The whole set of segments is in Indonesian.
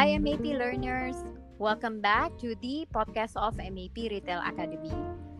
Hi MAP learners, welcome back to the podcast of MAP Retail Academy.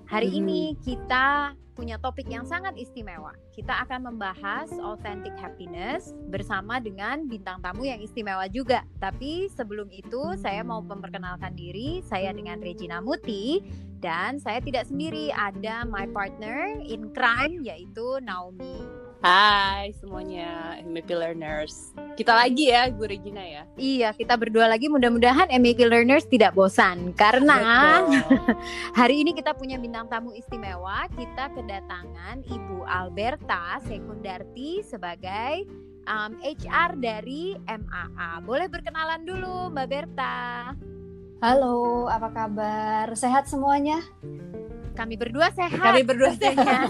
Hari Hmm. ini kita punya topik yang sangat istimewa. Kita akan membahas authentic happiness bersama dengan bintang tamu yang istimewa juga. Tapi sebelum itu saya mau memperkenalkan diri, saya dengan Regina Muti dan saya tidak sendiri, ada my partner in crime yaitu Naomi. Hai semuanya, MAP Learners. Kita lagi ya, Bu Regina ya. Iya, kita berdua lagi mudah-mudahan MAP learners tidak bosan karena Betul. Hari ini kita punya bintang tamu istimewa. Kita kedatangan Ibu Alberta Sekundarti sebagai um, HR dari MAA. Boleh berkenalan dulu, Mbak Berta. Halo, apa kabar? Sehat semuanya? Kami berdua sehat. Kami berdua pastinya.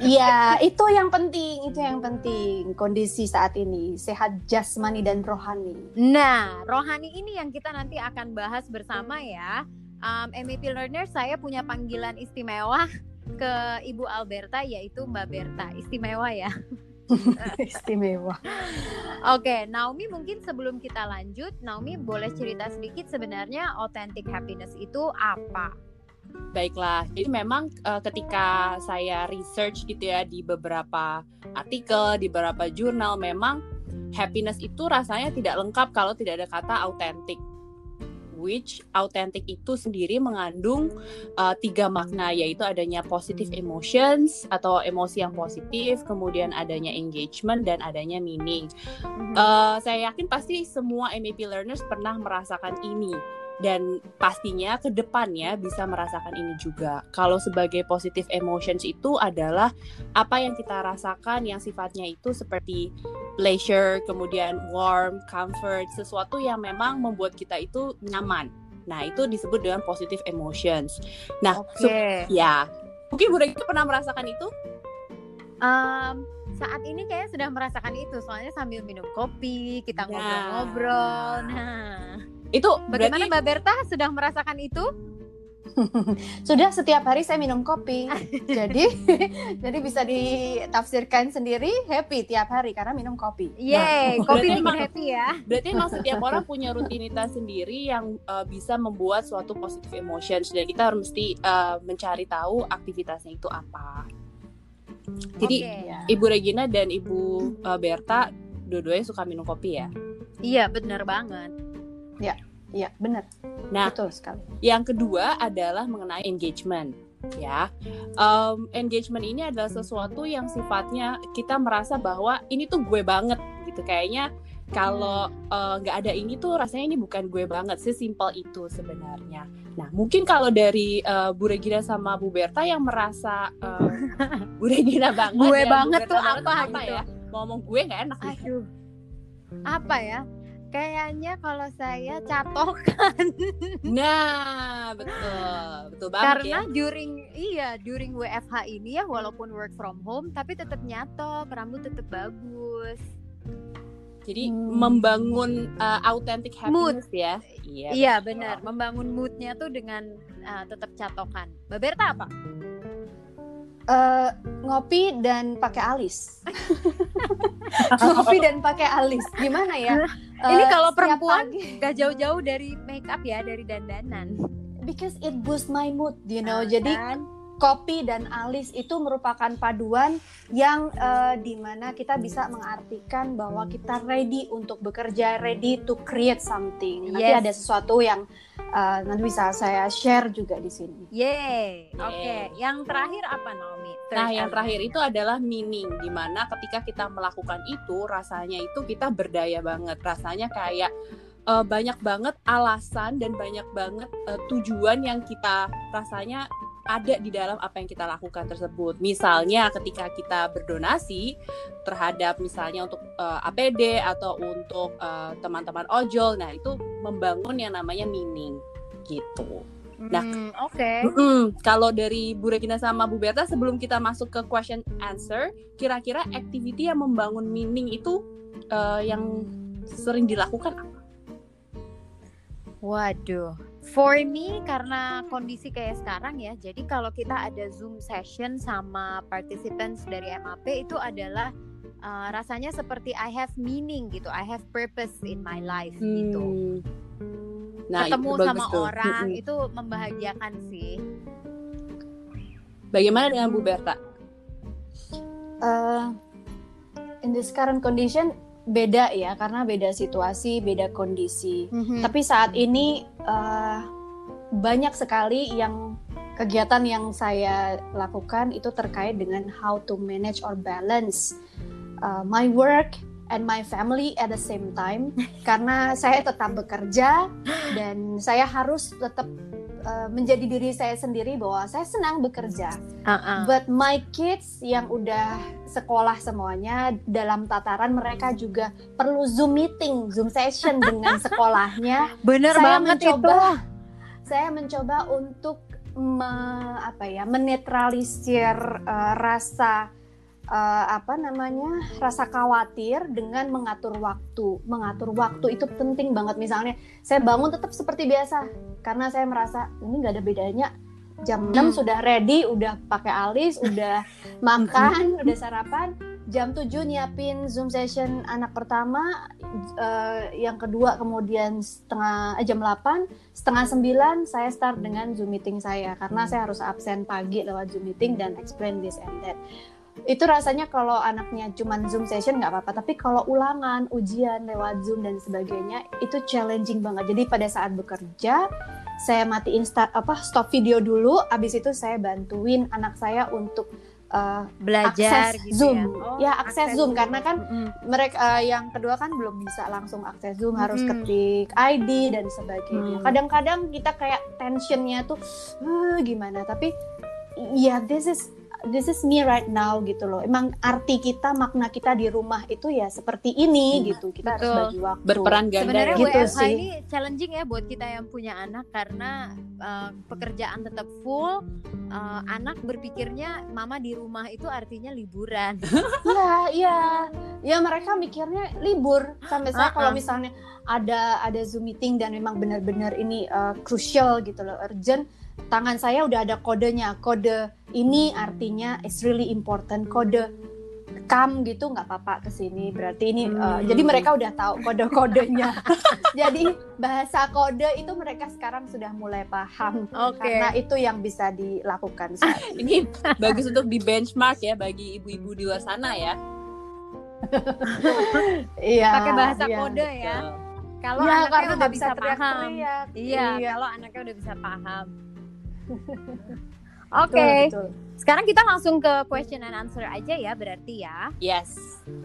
Iya, itu yang penting, itu yang penting. Kondisi saat ini sehat jasmani dan rohani. Nah, rohani ini yang kita nanti akan bahas bersama ya. Um, MAP learner saya punya panggilan istimewa ke Ibu Alberta yaitu Mbak Berta. Istimewa ya. Istimewa. Oke, Naomi mungkin sebelum kita lanjut, Naomi boleh cerita sedikit sebenarnya authentic happiness itu apa? Baiklah, jadi memang eh, ketika saya research gitu ya di beberapa artikel, di beberapa jurnal, memang happiness itu rasanya tidak lengkap kalau tidak ada kata authentic. Which authentic itu sendiri mengandung eh, tiga makna, yaitu adanya positive emotions atau emosi yang positif, kemudian adanya engagement dan adanya meaning. Eh, saya yakin pasti semua MAP learners pernah merasakan ini dan pastinya ke depannya bisa merasakan ini juga. Kalau sebagai positive emotions itu adalah apa yang kita rasakan yang sifatnya itu seperti pleasure, kemudian warm, comfort, sesuatu yang memang membuat kita itu nyaman. Nah, itu disebut dengan positive emotions. Nah, Oke. sup- ya. Mungkin Bu Regi pernah merasakan itu? Em, saat ini kayaknya sudah merasakan itu, soalnya sambil minum kopi, kita Nah. ngobrol-ngobrol. Nah, Itu bagaimana berarti Mbak Berta sudah merasakan itu? Sudah setiap hari saya minum kopi. jadi jadi bisa ditafsirkan sendiri happy tiap hari karena minum kopi. Yeay, kopi berarti bikin emang- happy ya. Berarti emang setiap orang punya rutinitas sendiri yang uh, bisa membuat suatu positive emotions dan kita harus mesti uh, mencari tahu aktivitasnya itu apa. Jadi Oke. Ya. Ibu Regina dan Ibu uh, Berta dua-duanya suka minum kopi ya. Iya, bener banget. Iya, benar. Nah, Betul sekali. Yang kedua adalah mengenai engagement, ya. Um, engagement ini adalah sesuatu yang sifatnya kita merasa bahwa ini tuh gue banget, gitu. Kayaknya kalau uh, nggak ada ini tuh rasanya ini bukan gue banget, sesimpel itu sebenarnya. Nah, mungkin kalau dari uh, Bu Regina sama Bu Berta yang merasa uh, Bu Regina banget, Gue ya, Bu banget Berta tuh banget apa gitu? ya? Mau ngomong gue nggak enak. Aduh. Apa ya? Kayaknya kalau saya catokan Nah, betul, betul banget karena ya. during iya during WFH ini ya walaupun work from home tapi tetap nyatok, rambut tetap bagus. Jadi Hmm. membangun uh, authentic happiness ya. Iya. Iya benar, membangun moodnya tuh dengan uh, tetap catokan. Mbak Berta apa? Eh, ngopi dan pakai alis. ngopi dan pakai alis. Gimana ya? Ini Eh, kalau perempuan pagi. Gak jauh-jauh dari make up ya, dari dandanan. because it boost my mood, you know. Nah, Jadi kan? Kopi dan alis itu merupakan paduan yang eh, di mana kita bisa mengartikan bahwa kita ready untuk bekerja, ready to create something. Nanti Yes. ada sesuatu yang eh, nanti bisa saya share juga di sini. Yeay. Oke, Yeay. yang terakhir apa Naomi? Third Nah, yang terakhir itu adalah meaning di mana ketika kita melakukan itu rasanya itu kita berdaya banget. Rasanya kayak uh, banyak banget alasan dan banyak banget uh, tujuan yang kita rasanya ada di dalam apa yang kita lakukan tersebut. Misalnya ketika kita berdonasi terhadap misalnya untuk uh, APD atau untuk uh, teman-teman ojol, nah itu membangun yang namanya meaning gitu. Nah, Hmm, oke. Mm-mm. Kalau dari Bu Regina sama Bu Berta sebelum kita masuk ke question answer, kira-kira activity yang membangun meaning itu uh, yang sering dilakukan apa? Waduh, for me karena kondisi kayak sekarang ya, jadi kalau kita ada Zoom session sama participants dari MAP itu adalah uh, rasanya seperti I have meaning gitu, I have purpose in my life gitu. Hmm. Nah, Ketemu itu sama tuh. orang Mm-mm. itu membahagiakan sih. Bagaimana dengan Bu Berta? Eh, in this current condition beda ya karena beda situasi, beda kondisi. Tapi saat ini eh, banyak sekali yang kegiatan yang saya lakukan itu terkait dengan how to manage or balance uh, my work and my family at the same time karena saya tetap bekerja dan saya harus tetap uh, menjadi diri saya sendiri bahwa saya senang bekerja. Uh-uh. But my kids yang udah sekolah semuanya dalam tataran mereka juga perlu Zoom meeting, Zoom session dengan sekolahnya Bener saya banget mencoba itu. saya mencoba untuk me- apa ya menetralisir uh, rasa uh, apa namanya rasa khawatir dengan mengatur waktu. Mengatur waktu itu penting banget. Misalnya saya bangun tetap seperti biasa karena saya merasa ini nggak ada bedanya. Jam 6 Hmm. sudah ready udah pakai alis udah makan udah sarapan. Jam 7 nyiapin zoom session anak pertama eh, yang kedua kemudian setengah eh, jam 8 setengah 9 saya start dengan zoom meeting saya karena saya harus absen pagi lewat zoom meeting dan explain this and that itu rasanya kalau anaknya cuman zoom session nggak apa-apa tapi kalau ulangan ujian lewat zoom dan sebagainya itu challenging banget jadi pada saat bekerja saya matiin start apa stop video dulu abis itu saya bantuin anak saya untuk uh, Belajar akses gitu zoom ya. Oh, ya akses, zoom karena kan Mm-mm. mereka eh, yang kedua kan belum bisa langsung akses Zoom harus Mm-mm. ketik ID dan sebagainya. Hmm. Kadang-kadang kita kayak tensionnya tuh "Eh, gimana tapi ya this is this is me right now gitu loh. Emang arti kita makna kita di rumah itu ya seperti ini Hmm. gitu. Kita Betul. harus bagi waktu. Berperan ganda Sebenarnya ya. Gitu WFH sih. ini challenging ya buat kita yang punya anak karena uh, pekerjaan tetap full, uh, anak berpikirnya mama di rumah itu artinya liburan. Iya, iya. Ya mereka mikirnya libur. Sampai saya kalau Uh-uh. misalnya ada ada Zoom meeting dan memang benar-benar ini uh, crucial gitu loh, urgent, tangan saya udah ada kodenya. Kode ini artinya it's really important. Kode kam gitu nggak apa-apa ke sini. Berarti ini uh, Hmm. jadi mereka udah tahu kode-kodenya. jadi bahasa kode itu mereka sekarang sudah mulai paham. Oke. Karena itu yang bisa dilakukan saat Ini bagus untuk di benchmark ya bagi ibu-ibu di luar sana ya. Iya. Pakai bahasa iya. kode ya. Kalau Ya, anaknya udah bisa paham. teriak-teriak. Iya, kalau anaknya udah bisa paham. Oke, betul. sekarang kita langsung ke question and answer aja ya berarti ya. Yes.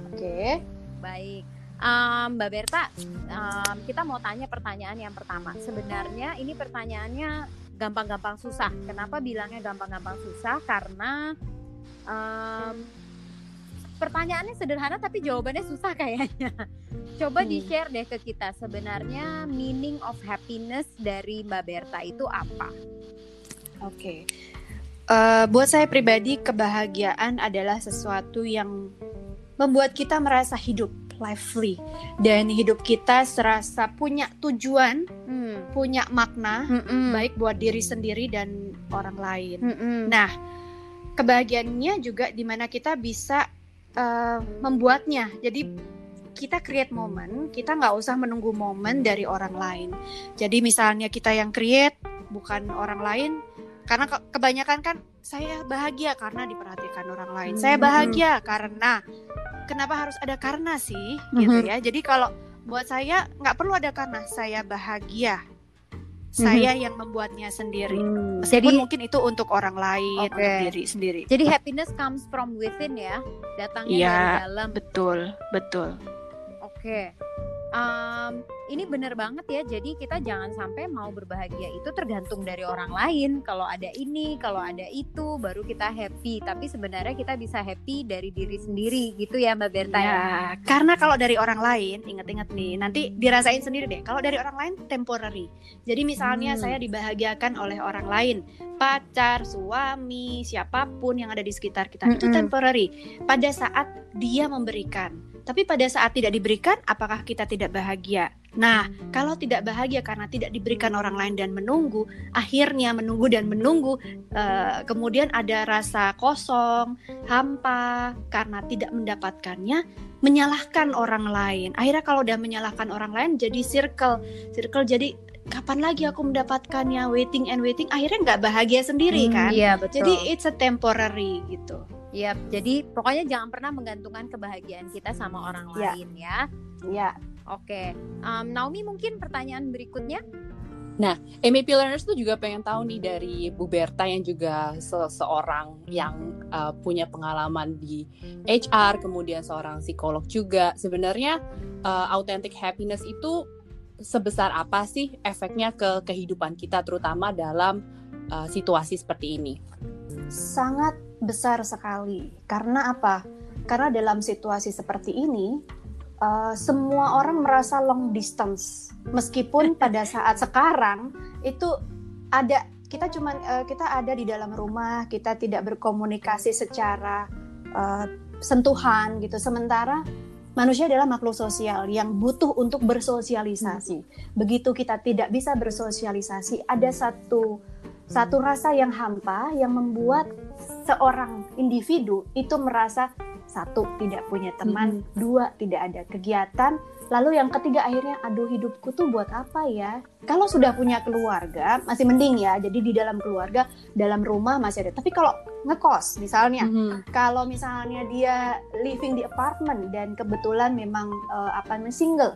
Oke. Baik. Em, Mbak Berta, em, kita mau tanya pertanyaan yang pertama. Sebenarnya ini pertanyaannya gampang-gampang susah. Kenapa bilangnya gampang-gampang susah? Karena em, pertanyaannya sederhana tapi jawabannya susah kayaknya. Coba Hmm. di-share deh ke kita sebenarnya meaning of happiness dari Mbak Berta itu apa? Oke. Eh, buat saya pribadi kebahagiaan adalah sesuatu yang membuat kita merasa hidup lively dan hidup kita serasa punya tujuan, Hmm. punya makna Mm-mm. baik buat diri sendiri dan orang lain. Mm-mm. Nah, kebahagiaannya juga di mana kita bisa eh, membuatnya. Jadi kita create momen, kita nggak usah menunggu momen dari orang lain. Jadi misalnya kita yang create, bukan orang lain. Karena ke- kebanyakan kan saya bahagia karena diperhatikan orang lain. Saya Mhm. bahagia karena kenapa harus ada karena sih, gitu Mhm. ya. Jadi kalau buat saya nggak perlu ada karena saya bahagia. Saya yang membuatnya sendiri. Hmm. Meskipun Jadi- mungkin itu untuk orang lain, Oke. untuk diri sendiri. Jadi happiness comes from within ya, datangnya Iya. dari dalam. Betul, betul. Oke, Em, ini benar banget ya. Jadi kita jangan sampai mau berbahagia itu tergantung dari orang lain. Kalau ada ini, kalau ada itu, baru kita happy. Tapi sebenarnya kita bisa happy dari diri sendiri, gitu ya Mbak Berta ya. Ya, karena kalau dari orang lain, ingat-ingat nih, nanti dirasain sendiri deh. Kalau dari orang lain temporary. Jadi misalnya Hmm. saya dibahagiakan oleh orang lain, pacar, suami, siapa pun yang ada di sekitar kita, itu Mm-mm. temporary. Pada saat dia memberikan. Tapi pada saat tidak diberikan, apakah kita tidak bahagia? Nah, kalau tidak bahagia karena tidak diberikan orang lain dan menunggu, akhirnya menunggu dan menunggu, uh, kemudian ada rasa kosong, hampa karena tidak mendapatkannya, menyalahkan orang lain. Akhirnya kalau udah menyalahkan orang lain jadi circle, circle jadi kapan lagi aku mendapatkannya, waiting and waiting, akhirnya nggak bahagia sendiri Hmm, kan? Iya betul. Jadi it's a temporary gitu. Iya, jadi pokoknya jangan pernah menggantungkan kebahagiaan kita sama orang Ya. lain ya. Ya, Oke, Em, Naomi mungkin pertanyaan berikutnya. MEP Learners tuh juga pengen tahu nih dari Bu Berta yang juga seseorang yang uh, punya pengalaman di HR, kemudian seorang psikolog juga. Sebenarnya uh, authentic happiness itu sebesar apa sih efeknya ke kehidupan kita, terutama dalam uh, situasi seperti ini? sangat besar sekali. Karena apa? Karena dalam situasi seperti ini, uh, semua orang merasa long distance. Meskipun pada saat sekarang itu ada kita cuman uh, kita ada di dalam rumah, kita tidak berkomunikasi secara uh, sentuhan gitu. Sementara manusia adalah makhluk sosial yang butuh untuk bersosialisasi. Begitu kita tidak bisa bersosialisasi, ada satu satu rasa yang hampa yang membuat seorang individu itu merasa satu tidak punya teman, dua tidak ada kegiatan, lalu yang ketiga akhirnya aduh hidupku tuh buat apa ya? Kalau sudah punya keluarga masih mending ya, jadi di dalam keluarga, dalam rumah masih ada. Tapi kalau ngekos misalnya, Mhm. kalau misalnya dia living di apartemen dan kebetulan memang eh, apa namanya single.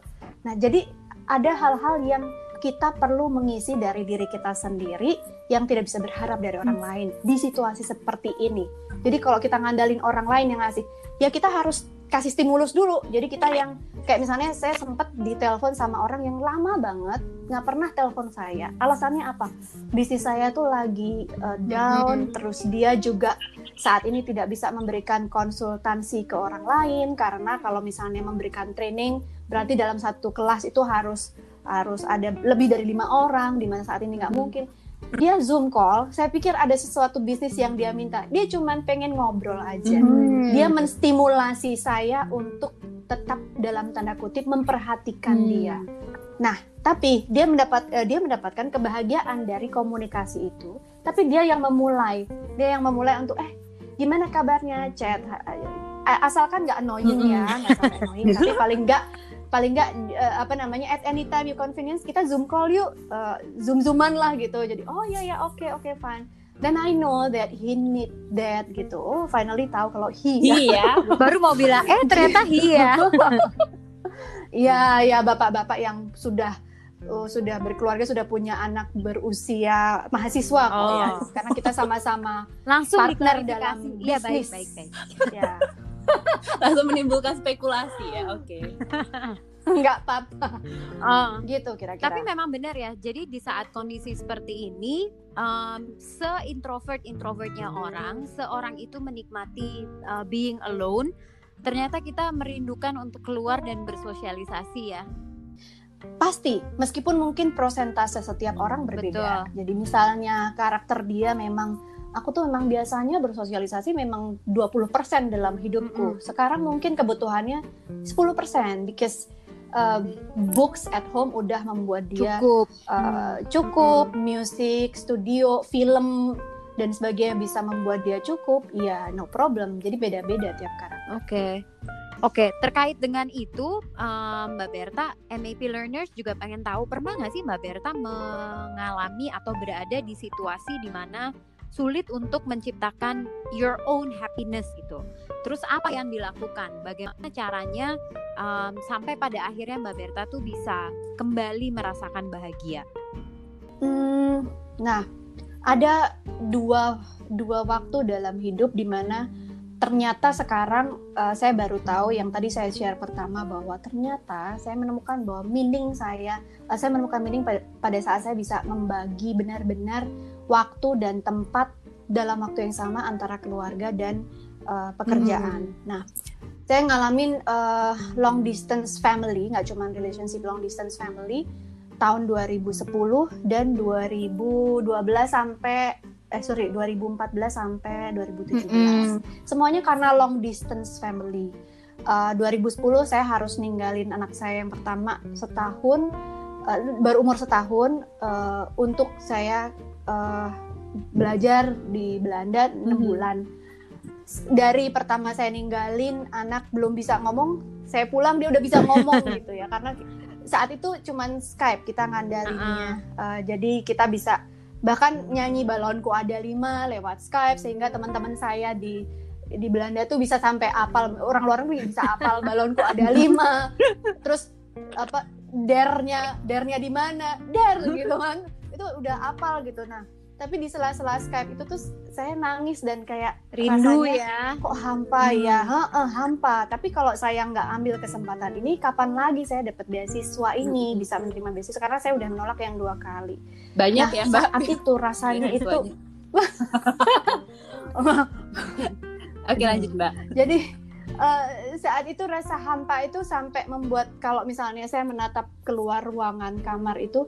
Nah, jadi ada hal-hal yang kita perlu mengisi dari diri kita sendiri yang tidak bisa berharap dari orang lain di situasi seperti ini. Jadi kalau kita ngandalin orang lain yang ngasih, ya kita harus kasih stimulus dulu. Jadi kita yang kayak misalnya saya sempat ditelepon sama orang yang lama banget nggak pernah telepon saya. Alasannya apa? Bisnis saya tuh lagi uh, down, terus dia juga saat ini tidak bisa memberikan konsultansi ke orang lain karena kalau misalnya memberikan training berarti dalam satu kelas itu harus harus ada lebih dari lima orang di mana saat ini nggak mungkin dia zoom call saya pikir ada sesuatu bisnis yang dia minta. Dia cuman pengen ngobrol aja. Hmm. dia menstimulasi saya untuk tetap dalam tanda kutip memperhatikan Hmm. dia. Nah tapi dia mendapat eh, dia mendapatkan kebahagiaan dari komunikasi itu. Tapi dia yang memulai. Dia yang memulai untuk eh gimana kabarnya chat? Asalkan nggak annoying ya nggak annoying tapi paling nggak paling nggak eh, apa namanya at any time you convenience kita zoom call yuk eh, zoom zooman lah gitu jadi oh ya ya oke oke fine then I know that he need that gitu oh finally tahu kalau he ya. Iya. Baru mau bilang, eh ternyata iya. Iya ya bapak-bapak yang sudah oh, sudah berkeluarga sudah punya anak berusia mahasiswa kok ya Oh. karena kita sama-sama Langsung Partner dalam Iya baik bisnis. baik baik. ya Langsung menimbulkan spekulasi ya. Oke. nggak apa-apa Oh. gitu kira-kira Tapi memang benar ya. Jadi di saat kondisi seperti ini, um, se-introvert introvertnya orang, seorang itu menikmati uh, being alone. Ternyata kita merindukan untuk keluar dan bersosialisasi ya. Pasti, meskipun mungkin prosentase setiap orang berbeda. Jadi misalnya karakter dia memang aku tuh memang biasanya bersosialisasi memang 20% dalam hidupku. Sekarang mungkin kebutuhannya 10% because uh, books at home udah membuat dia Cukup. uh, cukup, musik, studio, film dan sebagainya bisa membuat dia cukup. Ya, no problem. Jadi beda-beda tiap karakter. Oke. Oke, terkait dengan itu, um, Mbak Berta, MAP Learners juga pengen tahu pernah nggak sih Mbak Berta mengalami atau berada di situasi di mana sulit untuk menciptakan your own happiness gitu. Terus apa yang dilakukan? Bagaimana caranya um, sampai pada akhirnya Mbak Berta tuh bisa kembali merasakan bahagia? Hmm, nah, ada dua dua waktu dalam hidup di mana ternyata sekarang uh, saya baru tahu yang tadi saya share pertama bahwa ternyata saya menemukan bahwa meaning saya uh, saya menemukan meaning pada, pada saat saya bisa membagi benar-benar waktu dan tempat dalam waktu yang sama antara keluarga dan uh, pekerjaan. Nah, saya ngalamin uh, long distance family, nggak cuma relationship long distance family tahun 2010 dan 2012 sampai eh sorry 2014 sampai 2017. Semuanya karena long distance family. uh, 2010 saya harus ninggalin anak saya yang pertama setahun uh, baru umur setahun uh, untuk saya uh, belajar di Belanda enam Mhm. bulan. Dari pertama saya ninggalin anak belum bisa ngomong saya pulang dia udah bisa ngomong gitu ya. Karena saat itu cuman Skype kita ngandalinnya. Uh, jadi kita bisa bahkan nyanyi balonku ada lima lewat Skype sehingga teman-teman saya di di Belanda tuh bisa sampai apal. Orang luar negeri bisa apal balonku ada lima. Terus apa dernya dernya di mana? Der gitu kan itu udah apal gitu nah tapi di sela-sela Skype itu tuh saya nangis dan kayak Rindu rasanya ya. kok hampa Hmm. ya Heeh, hampa tapi kalau saya nggak ambil kesempatan ini kapan lagi saya dapat beasiswa ini bisa menerima beasiswa karena saya udah menolak yang dua kali Banyak nah, ya mbak. saat itu rasanya itu Beasiswanya. Oke lanjut mbak. jadi eh, saat itu rasa hampa itu sampai membuat kalau misalnya saya menatap keluar ruangan kamar itu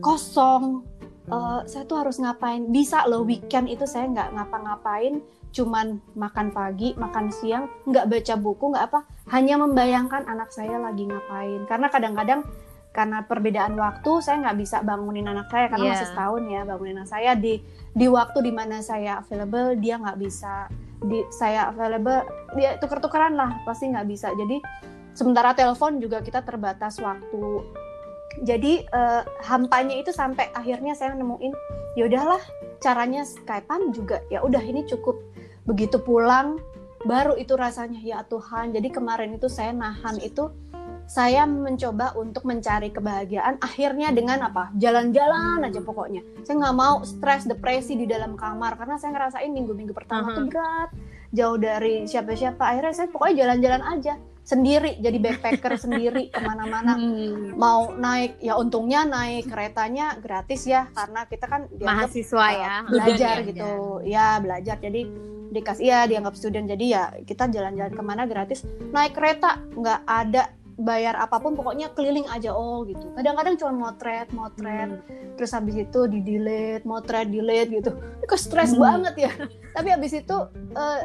kosong. Eh, saya tuh harus ngapain? Bisa loh weekend itu saya nggak ngapa-ngapain. Cuman makan pagi makan siang nggak baca buku nggak apa. Hanya membayangkan anak saya lagi ngapain. Karena kadang-kadang karena perbedaan waktu saya nggak bisa bangunin anak saya. Karena Iya. masih setahun ya bangunin anak saya. Di di waktu di mana saya available dia nggak bisa. Di saya available dia tuker-tukeran lah pasti nggak bisa. Jadi sementara telepon juga kita terbatas waktu jadi eh, hampanya itu sampai akhirnya saya nemuin ya udahlah caranya skypean juga ya udah ini cukup. Begitu pulang baru itu rasanya ya Tuhan. Jadi kemarin itu saya nahan itu saya mencoba untuk mencari kebahagiaan akhirnya dengan apa? Jalan-jalan aja pokoknya. Saya nggak mau stres depresi di dalam kamar karena saya ngerasain minggu-minggu pertama tuh Aha. berat. Jauh dari siapa-siapa akhirnya saya pokoknya jalan-jalan aja sendiri jadi backpacker sendiri ke mana-mana. Hmm. mau naik ya untungnya naik keretanya gratis ya karena kita kan dianggap Mahasiswa uh, ya. belajar Student ya. gitu ya belajar. Jadi dikasih ya dianggap student. Jadi ya kita jalan-jalan ke mana gratis. Naik kereta nggak ada bayar apa pun pokoknya keliling aja. Oh gitu. Kadang-kadang cuma motret motret. Terus habis itu di delete motret delete gitu. Kok stres Hmm. banget ya. Tapi habis itu eh,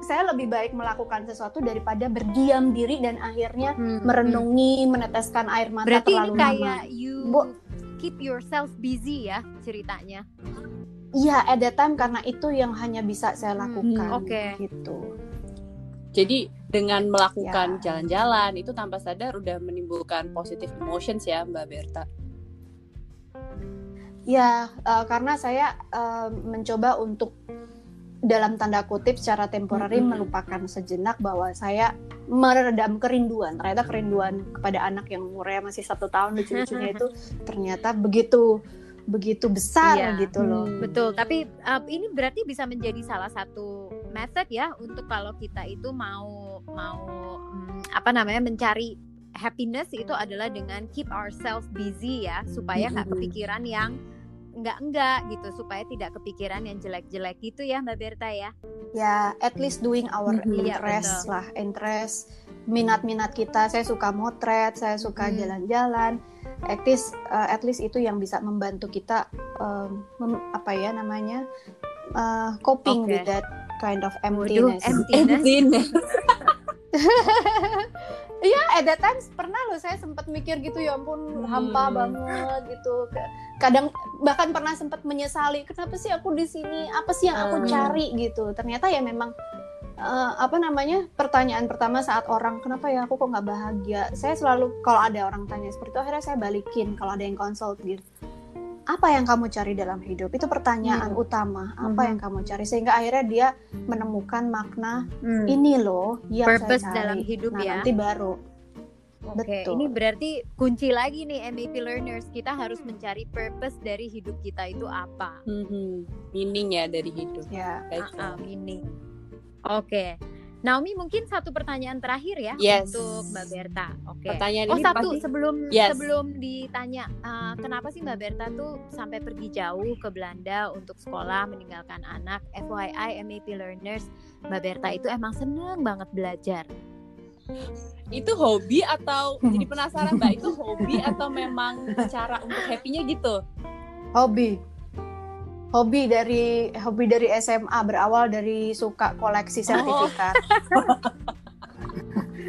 saya lebih baik melakukan sesuatu daripada berdiam diri dan akhirnya Hmm, merenungi meneteskan air mata Berarti ini terlalu kayak lama. you Bu- keep yourself busy ya ceritanya. Iya, at that time karena itu yang hanya bisa saya Hmm, lakukan. oke. Gitu. Jadi dengan melakukan Ya. jalan-jalan itu tanpa sadar udah menimbulkan positive emotions ya Mbak Berta. Ya, eh, karena saya eh, mencoba untuk dalam tanda kutip secara temporary Mhm. melupakan sejenak bahwa saya meredam kerinduan. Ternyata kerinduan kepada anak yang umurnya masih satu tahun lucu-lucunya itu ternyata begitu begitu besar Iya. gitu loh. Hmm. Betul, tapi uh, ini berarti bisa menjadi salah satu method ya untuk kalau kita itu mau mau mm, apa namanya mencari happiness itu adalah dengan keep ourselves busy ya supaya nggak Mhm. kepikiran yang enggak enggak gitu supaya tidak kepikiran yang jelek-jelek gitu ya Mbak Berta ya. ya at least doing our Mhm. Iya, interest lah interest minat-minat kita saya suka motret saya suka Mhm. jalan-jalan at least uh, at least itu yang bisa membantu kita um, mem- apa ya namanya uh, coping Oke. with that kind of Waduh, emptiness emptiness. Iya, at that time pernah loh saya sempat mikir gitu ya ampun Hmm. hampa banget gitu. Kadang bahkan pernah sempat menyesali kenapa sih aku di sini? Apa sih yang aku Hmm. cari gitu. Ternyata ya memang eh, apa namanya? pertanyaan pertama saat orang kenapa ya aku kok nggak bahagia? Saya selalu kalau ada orang tanya seperti itu akhirnya saya balikin kalau ada yang consult gitu. Apa yang kamu cari dalam hidup? Itu pertanyaan Hmm. utama. Apa Mhm. yang kamu cari sehingga akhirnya dia menemukan makna Hmm. ini loh yang Purpose saya cari. dalam hidup nah, ya. nanti baru Oke, betul. ini berarti kunci lagi nih MAP learners kita harus mencari purpose dari hidup kita itu apa. Mhm. Meaning ya dari hidup. ya Baik. Ah, ah, meaning. Oke. Naomi mungkin satu pertanyaan terakhir ya Yes. untuk Mbak Berta. Oke. Pertanyaan Oh ini satu pasti sebelum Yes. sebelum ditanya uh, kenapa sih Mbak Berta tuh sampai pergi jauh ke Belanda untuk sekolah meninggalkan anak FYI MAP learners Mbak Berta itu emang seneng banget belajar. itu hobi atau jadi penasaran Mbak itu hobi atau memang cara untuk happy-nya gitu? hobi hobi dari hobi dari SMA berawal dari suka koleksi sertifikat.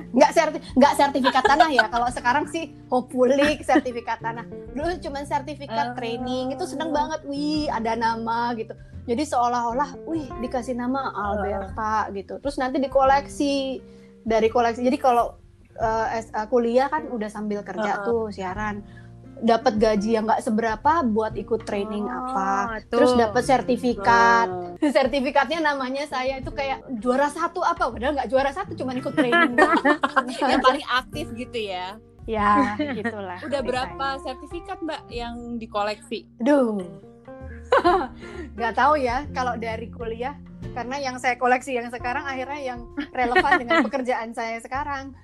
Nggak serti nggak sertifikat tanah ya. Kalau sekarang sih hopefully sertifikat tanah. Dulu cuma sertifikat Oh. training. Itu seneng banget. Wih ada nama gitu. Jadi seolah-olah wih dikasih nama Alberta gitu. Terus nanti dikoleksi dari koleksi. Jadi kalau eh, kuliah kan udah sambil kerja Heeh. tuh siaran dapat gaji yang nggak seberapa buat ikut training Oh, apa tuh. terus dapat sertifikat Hmm. sertifikatnya namanya saya itu kayak juara satu apa padahal nggak juara satu cuma ikut training yang paling aktif gitu ya. ya gitulah Udah berapa sertifikat Mbak yang dikoleksi? Duh. Nggak tahu ya kalau dari kuliah karena yang saya koleksi yang sekarang akhirnya yang relevan dengan pekerjaan saya sekarang.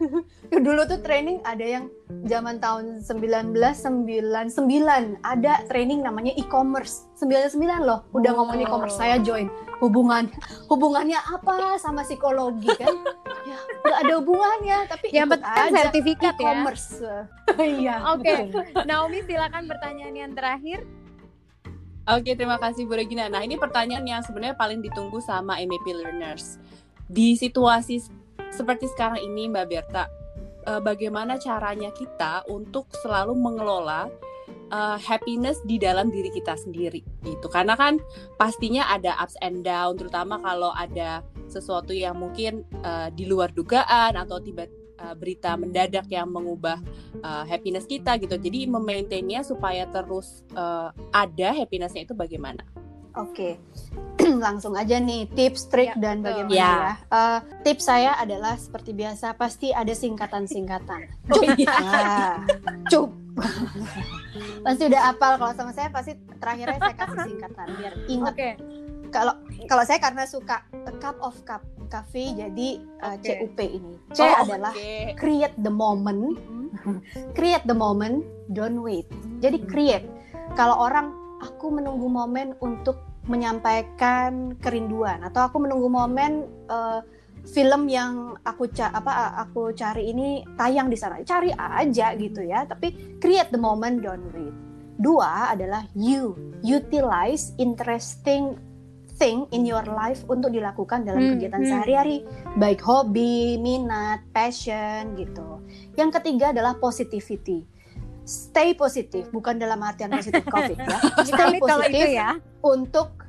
Dulu tuh training ada yang zaman tahun 1999 ada training namanya e-commerce. 99 loh, udah Oh. ngomong e-commerce saya join. Hubungan hubungannya apa sama psikologi kan? ya, nggak ada hubungannya, tapi Yang penting aja sertifikat ya. e-commerce. Iya. Oke, Naomi silakan pertanyaan yang terakhir. Oke, terima kasih Bu Regina. Nah, ini pertanyaan yang sebenarnya paling ditunggu sama MEP learners. Di situasi seperti sekarang ini, Mbak Berta, eh, bagaimana caranya kita untuk selalu mengelola eh, happiness di dalam diri kita sendiri gitu. Karena kan pastinya ada ups and down, terutama kalau ada sesuatu yang mungkin eh, di luar dugaan atau tiba eh, berita mendadak yang mengubah eh, happiness kita gitu. Jadi memaintainnya supaya terus eh, ada happinessnya itu bagaimana? Oke, langsung aja nih tips, trik Ya, dan bagaimana Ya. ya. Eh, tips saya adalah seperti biasa, pasti ada singkatan-singkatan. Oh, iya. Ah, cup. pasti udah apal kalau sama saya pasti terakhirnya saya kasih singkatan biar ingat. Oke. Kalau kalau saya karena suka a cup of cup cafe jadi uh, Oke. CUP ini. C Oh, adalah oke. create the moment, create the moment, don't wait. Jadi create. Kalau orang aku menunggu momen untuk menyampaikan kerinduan atau aku menunggu momen eh, film yang aku ca apa aku cari ini tayang di sana. Cari aja gitu ya, tapi create the moment, don't wait. Dua adalah you utilize interesting thing in your life untuk dilakukan dalam Hmm, kegiatan hmm. sehari-hari, baik hobi, minat, passion gitu. Yang ketiga adalah positivity. Stay positif, bukan dalam artian positif COVID ya. Stay positif ya. untuk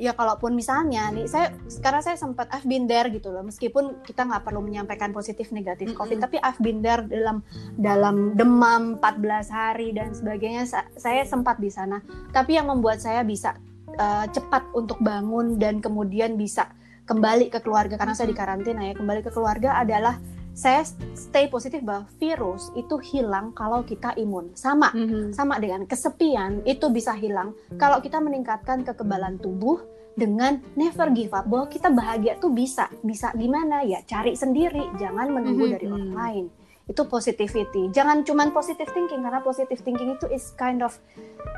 ya kalaupun misalnya nih saya sekarang saya sempat I've been there gitu loh meskipun kita nggak perlu menyampaikan positif negatif covid Mm-mm. tapi I've been there dalam dalam demam 14 hari dan sebagainya Sa- saya sempat di sana tapi yang membuat saya bisa eh, cepat untuk bangun dan kemudian bisa kembali ke keluarga. Karena saya di karantina ya kembali ke keluarga adalah saya stay positif bahwa virus itu hilang kalau kita imun. Sama sama dengan kesepian itu bisa hilang kalau kita meningkatkan kekebalan tubuh dengan never give up bahwa kita bahagia tuh bisa bisa gimana ya? Cari sendiri jangan menunggu Mhm. dari orang lain. Itu positivity. Jangan cuman positive thinking karena positive thinking itu is kind of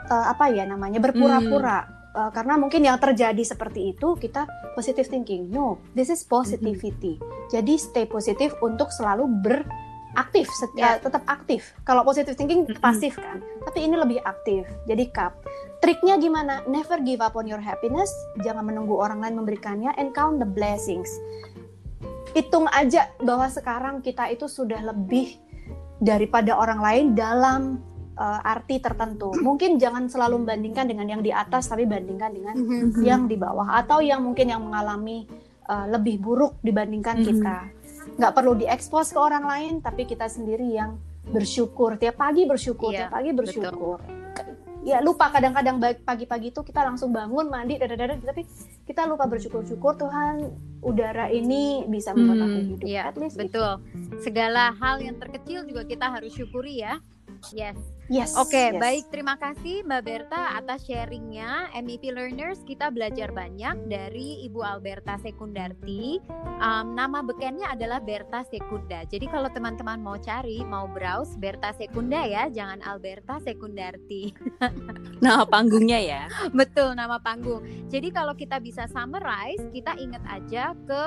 uh, apa ya namanya berpura-pura Uh, karena mungkin yang terjadi seperti itu kita positive thinking. No this is positivity. Jadi stay positif untuk selalu beraktif uh, tetap aktif. Kalau positive thinking Mhm. pasif kan? Tapi ini lebih aktif. Jadi cup. Triknya gimana? Never give up on your happiness. Jangan menunggu orang lain memberikannya. And count the blessings. Hitung aja bahwa sekarang kita itu sudah lebih daripada orang lain dalam uh, arti tertentu mungkin jangan selalu membandingkan dengan yang di atas tapi bandingkan dengan Mhm. yang di bawah atau yang mungkin yang mengalami uh, lebih buruk dibandingkan Mhm. kita nggak perlu diekspos ke orang lain tapi kita sendiri yang bersyukur tiap pagi bersyukur Iya, tiap pagi bersyukur ya lupa kadang-kadang baik pagi-pagi itu kita langsung bangun mandi dadadada, tapi kita lupa bersyukur-syukur Tuhan udara ini bisa membuat aku Hmm, hidup Iya, at least itu. betul. Segala hal yang terkecil juga kita harus syukuri ya. Yes. Yes Oke, yes. baik. Terima kasih Mbak Berta atas sharingnya. MEP Learners, kita belajar banyak dari Ibu Alberta Sekundarti. Um, nama bekennya adalah Berta Sekunda. Jadi kalau teman-teman mau cari, mau browse Berta Sekunda ya, jangan Alberta Sekundarti. Nah, panggungnya ya. Betul nama panggung. Jadi kalau kita bisa summarize, kita ingat aja ke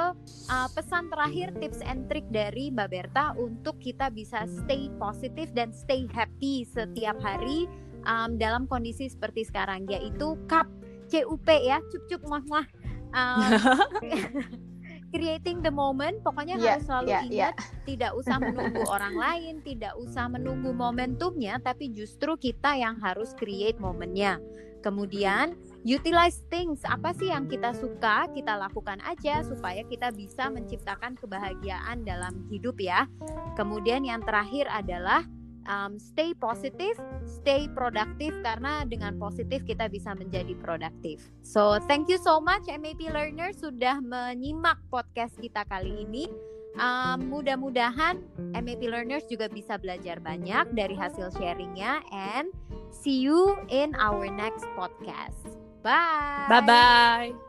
uh, pesan terakhir tips and trick dari Mbak Berta untuk kita bisa stay positif dan stay happy setiap hari um, dalam kondisi seperti sekarang yaitu CUP CUP ya cup cup muah muah. Um, creating the moment. Pokoknya Yeah, harus selalu yeah, ingat tidak usah menunggu orang lain, tidak usah menunggu momentumnya, tapi justru kita yang harus create momennya. Kemudian utilize things apa sih yang kita suka kita lakukan aja supaya kita bisa menciptakan kebahagiaan dalam hidup ya. Kemudian yang terakhir adalah um, stay positif, stay produktif karena dengan positif kita bisa menjadi produktif. So thank you so much MAP learners sudah menyimak podcast kita kali ini. Um, mudah-mudahan MAP learners juga bisa belajar banyak dari hasil sharingnya and see you in our next podcast. Bye. Bye bye.